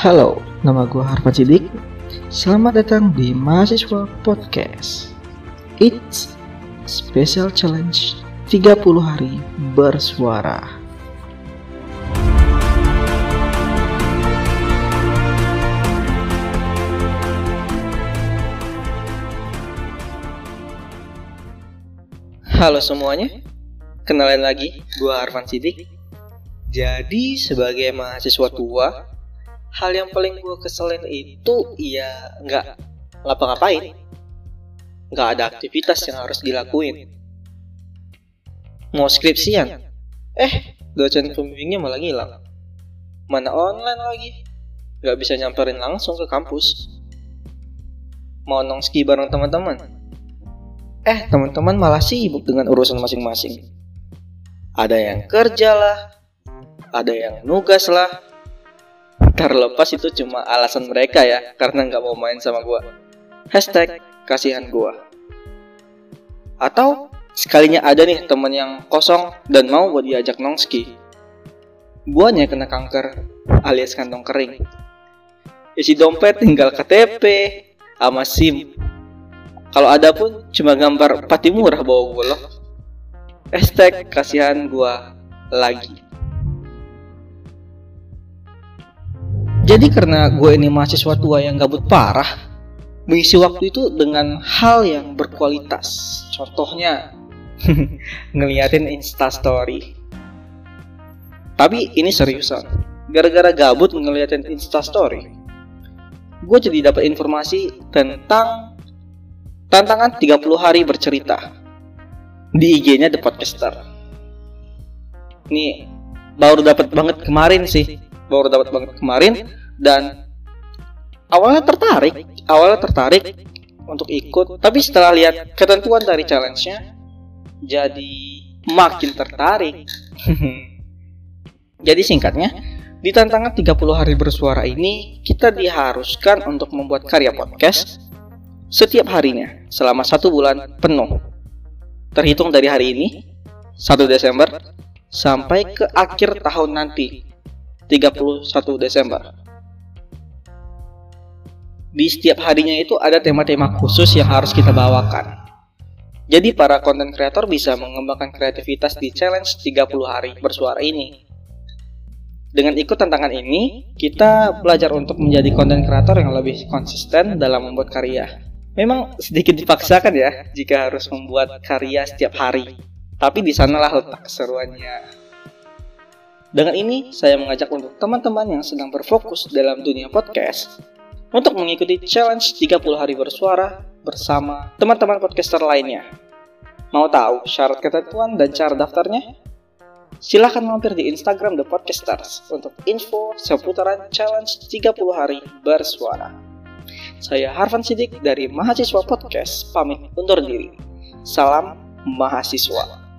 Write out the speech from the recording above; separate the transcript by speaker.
Speaker 1: Halo, nama gue Harvan Sidik. Selamat datang di Mahasiswa Podcast. It's Special Challenge 30 hari bersuara. Halo semuanya, kenalin lagi, gue Harvan Sidik. Jadi sebagai mahasiswa tua, hal yang paling gue keselin itu ya nggak ngapa-ngapain. Nggak ada aktivitas yang harus dilakuin. Mau skripsian? Eh dosen pembimbingnya malah ngilang. Mana online lagi? Nggak bisa nyamperin langsung ke kampus. Mau nongski bareng teman-teman? Eh teman-teman malah sibuk dengan urusan masing-masing. Ada yang kerja lah ada yang nugas lah terlepas itu cuma alasan mereka ya karena nggak mau main sama gua. Hashtag kasihan gua. Atau sekalinya ada nih temen yang kosong dan mau buat diajak nongski. Guanya kena kanker alias kantong kering. Isi dompet tinggal KTP sama SIM. Kalau ada pun cuma gambar pati murah bawa gua loh. Hashtag kasihan gua lagi Jadi karena gue ini mahasiswa tua yang gabut parah, mengisi waktu itu dengan hal yang berkualitas. Contohnya ngeliatin instastory. Tapi ini seriusan. Gara-gara gabut ngeliatin instastory, gue jadi dapat informasi tentang tantangan 30 hari bercerita di IG-nya The Podcaster. Nih baru dapat banget kemarin sih, baru dapat banget kemarin dan awalnya tertarik awalnya tertarik untuk ikut. Tapi setelah lihat ketentuan dari challenge-nya jadi makin tertarik. Jadi singkatnya di tantangan 30 hari bersuara ini kita diharuskan untuk membuat karya podcast setiap harinya selama satu bulan penuh. Terhitung dari hari ini 1 Desember sampai ke akhir tahun nanti 31 Desember di setiap harinya itu ada tema-tema khusus yang harus kita bawakan. Jadi para konten kreator bisa mengembangkan kreativitas di challenge 30 hari bersuara ini. Dengan ikut tantangan ini, kita belajar untuk menjadi konten kreator yang lebih konsisten dalam membuat karya. Memang sedikit dipaksakan ya jika harus membuat karya setiap hari. Tapi di sanalah letak keseruannya. Dengan ini, saya mengajak untuk teman-teman yang sedang berfokus dalam dunia podcast untuk mengikuti challenge 30 hari bersuara bersama teman-teman podcaster lainnya. Mau tahu syarat ketentuan dan cara daftarnya? Silahkan mampir di Instagram The Podcasters untuk info seputaran challenge 30 hari bersuara. Saya Harvan Sidik dari Mahasiswa Podcast, pamit undur diri. Salam mahasiswa.